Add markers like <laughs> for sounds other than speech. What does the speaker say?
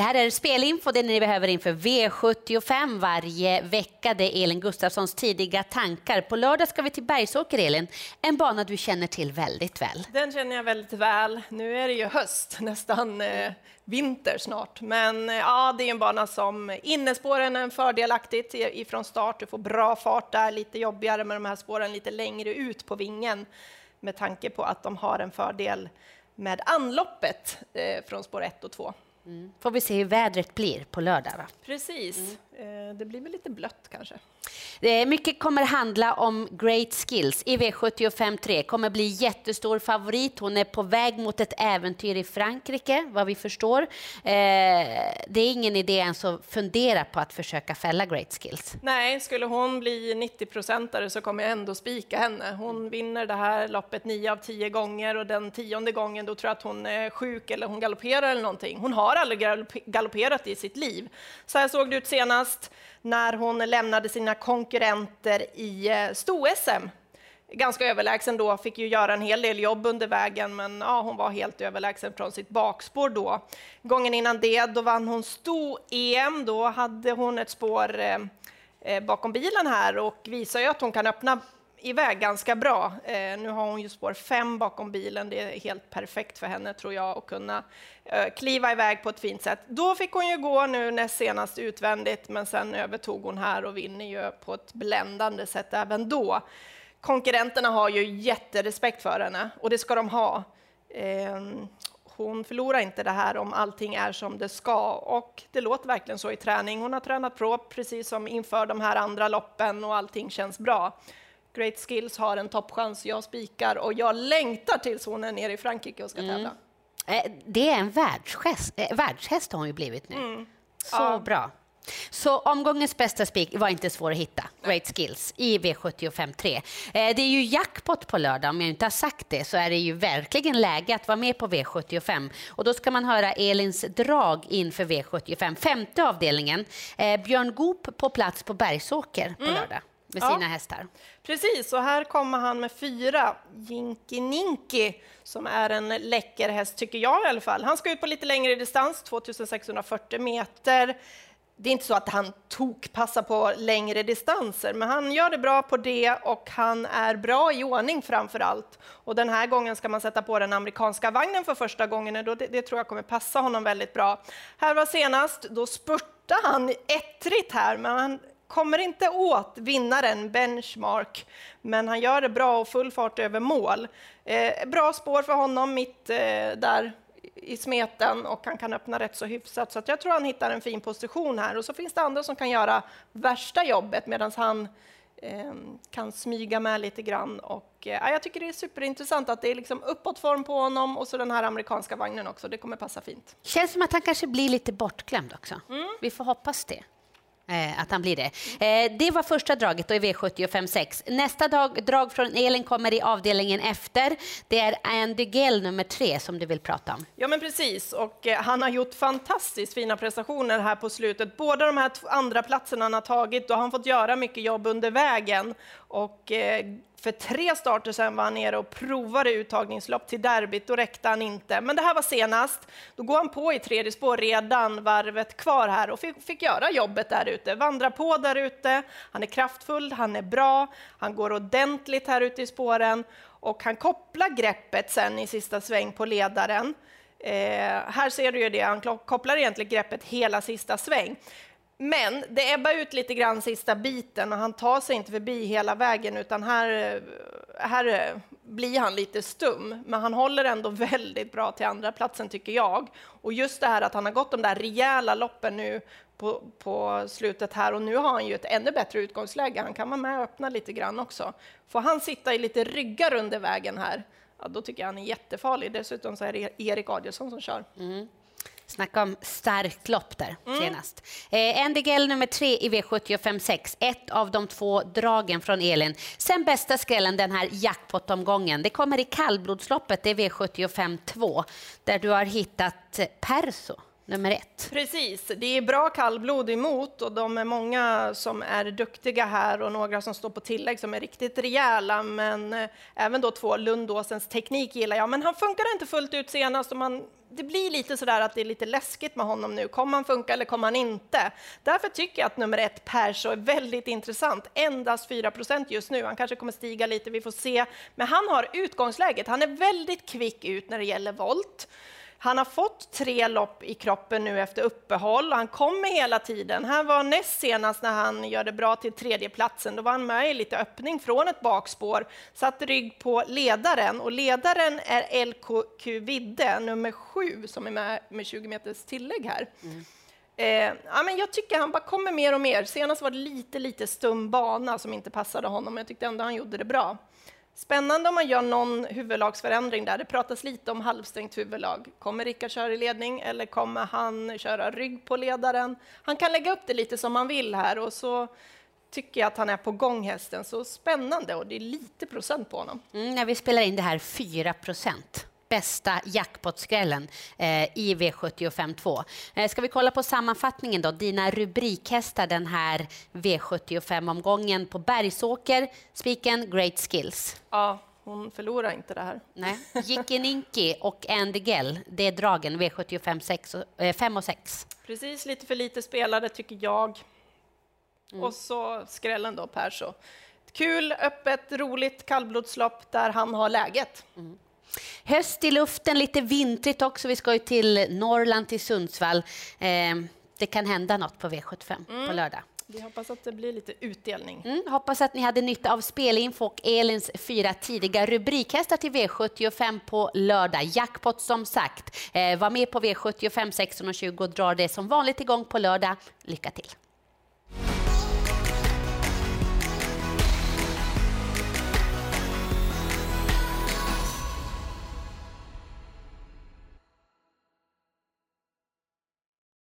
Det här är spelinfo, det ni behöver inför V75 varje vecka. Det är Elin Gustafssons tidiga tankar. På lördag ska vi till Bergsåker, Elin. En bana du känner till väldigt väl. Den känner jag väldigt väl. Nu är det ju höst, <laughs> nästan eh, vinter snart. Men eh, ja, det är en bana som innespåren är fördelaktigt ifrån start. Du får bra fart där, lite jobbigare med de här spåren lite längre ut på vingen med tanke på att de har en fördel med anloppet eh, från spår 1 och 2. Mm. Får vi se hur vädret blir på lördag. Va? Precis. Mm. Eh, det blir väl lite blött kanske. Mycket kommer handla om Great Skills i V75 3. Kommer bli jättestor favorit. Hon är på väg mot ett äventyr i Frankrike, vad vi förstår. Eh, det är ingen idé ens att fundera på att försöka fälla Great Skills. Nej, skulle hon bli 90-procentare så kommer jag ändå spika henne. Hon vinner det här loppet nio av tio gånger och den tionde gången då tror jag att hon är sjuk eller hon galopperar eller någonting. Hon har aldrig galopperat i sitt liv. Så här såg det ut senast när hon lämnade sina konkurrenter i eh, sto-SM. Ganska överlägsen då, fick ju göra en hel del jobb under vägen, men ja, hon var helt överlägsen från sitt bakspår då. Gången innan det, då vann hon sto-EM. Då hade hon ett spår eh, eh, bakom bilen här och visar ju att hon kan öppna iväg ganska bra. Eh, nu har hon ju spår fem bakom bilen. Det är helt perfekt för henne tror jag att kunna eh, kliva iväg på ett fint sätt. Då fick hon ju gå nu näst senast utvändigt, men sen övertog hon här och vinner ju på ett bländande sätt även då. Konkurrenterna har ju jätterespekt för henne och det ska de ha. Eh, hon förlorar inte det här om allting är som det ska och det låter verkligen så i träning. Hon har tränat på precis som inför de här andra loppen och allting känns bra. Great Skills har en toppchans. Jag spikar och jag längtar tills hon är nere i Frankrike och ska mm. tävla. Eh, det är en världshäst, eh, världshäst har hon ju blivit nu. Mm. Så ja. bra. Så omgångens bästa spik var inte svår att hitta. Great skills i V75 3. Eh, det är ju jackpot på lördag. Om jag inte har sagt det så är det ju verkligen läge att vara med på V75. Och då ska man höra Elins drag inför V75. Femte avdelningen. Björn Goop på plats på Bergsåker på mm. Med sina ja, hästar. Precis, och här kommer han med fyra, Jinky Ninky, som är en läcker häst, tycker jag i alla fall. Han ska ut på lite längre distans, 2640 meter. Det är inte så att han tokpassar på längre distanser, men han gör det bra på det och han är bra i ordning framför allt. Och den här gången ska man sätta på den amerikanska vagnen för första gången, och det, det tror jag kommer passa honom väldigt bra. Här var senast, då spurtade han ettrigt här, men han kommer inte åt vinnaren Benchmark, men han gör det bra och full fart över mål. Eh, bra spår för honom mitt eh, där i smeten och han kan öppna rätt så hyfsat. Så jag tror han hittar en fin position här. Och så finns det andra som kan göra värsta jobbet medan han eh, kan smyga med lite grann. Och, eh, jag tycker det är superintressant att det är liksom uppåtform på honom och så den här amerikanska vagnen också. Det kommer passa fint. Känns som att han kanske blir lite bortglömd också. Mm. Vi får hoppas det. Eh, att han blir det. Eh, det var första draget då i V75 6. Nästa dag, drag från Elin kommer i avdelningen efter. Det är Andy Gell nummer tre som du vill prata om. Ja, men precis. Och eh, han har gjort fantastiskt fina prestationer här på slutet. Båda de här andra platserna han har tagit, då har han fått göra mycket jobb under vägen. Och eh, för tre starter sedan var han nere och provade uttagningslopp till derbyt, då räckte han inte. Men det här var senast. Då går han på i tredje spår redan varvet kvar här och fick, fick göra jobbet där ute. Vandra på där ute. Han är kraftfull, han är bra, han går ordentligt här ute i spåren och han kopplar greppet sen i sista sväng på ledaren. Eh, här ser du ju det, han kopplar egentligen greppet hela sista sväng. Men det ebbar ut lite grann sista biten och han tar sig inte förbi hela vägen utan här, här blir han lite stum. Men han håller ändå <laughs> väldigt bra till andra platsen tycker jag. Och just det här att han har gått de där rejäla loppen nu på, på slutet här och nu har han ju ett ännu bättre utgångsläge. Han kan vara med och öppna lite grann också. Får han sitta i lite ryggar under vägen här, ja, då tycker jag han är jättefarlig. Dessutom så är det Erik Adielsson som kör. Mm. Snacka om starkt lopp där mm. senast. Eh, NDGL nummer tre i V75 6, ett av de två dragen från Elin. Sen bästa skrällen den här jackpot-omgången. Det kommer i kallblodsloppet, det är V75 2, där du har hittat Perso nummer ett. Precis, det är bra kallblod emot och de är många som är duktiga här och några som står på tillägg som är riktigt rejäla. Men eh, även då två Lundåsens teknik gillar jag, men han funkade inte fullt ut senast och man det blir lite sådär att det är lite läskigt med honom nu. Kommer han funka eller kommer han inte? Därför tycker jag att nummer ett, Perso, är väldigt intressant. Endast 4% just nu. Han kanske kommer stiga lite, vi får se. Men han har utgångsläget. Han är väldigt kvick ut när det gäller volt. Han har fått tre lopp i kroppen nu efter uppehåll. Han kommer hela tiden. Han var näst senast när han gör det bra till tredjeplatsen. Då var han med i lite öppning från ett bakspår, satt rygg på ledaren och ledaren är LKQ Vidde, nummer sju, som är med med 20 meters tillägg här. Mm. Eh, ja, men jag tycker han bara kommer mer och mer. Senast var det lite, lite stum bana som inte passade honom, men jag tyckte ändå han gjorde det bra. Spännande om man gör någon huvudlagsförändring där. Det pratas lite om halvstängt huvudlag. Kommer Rickard köra i ledning eller kommer han köra rygg på ledaren? Han kan lägga upp det lite som han vill här och så tycker jag att han är på gång hästen. Så spännande och det är lite procent på honom. Mm, när vi spelar in det här 4 procent bästa jackpotskrällen eh, i V75 2. Eh, ska vi kolla på sammanfattningen då? Dina rubrikhästar den här V75-omgången på Bergsåker, spiken Great Skills. Ja, hon förlorar inte det här. Nej. <laughs> Jicke och Andy Gell, det är dragen V75 6, eh, 5 och 6. Precis, lite för lite spelade tycker jag. Mm. Och så skrällen då, Perso. Kul, öppet, roligt kallblodslopp där han har läget. Mm. Höst i luften, lite vintrigt också. Vi ska ju till Norrland, till Sundsvall. Eh, det kan hända något på V75 mm. på lördag. Vi hoppas att det blir lite utdelning. Mm, hoppas att ni hade nytta av spelinfo och Elins fyra tidiga rubrikhästar till V75 på lördag. Jackpot som sagt. Eh, var med på V75 16.20 och drar det som vanligt igång på lördag. Lycka till!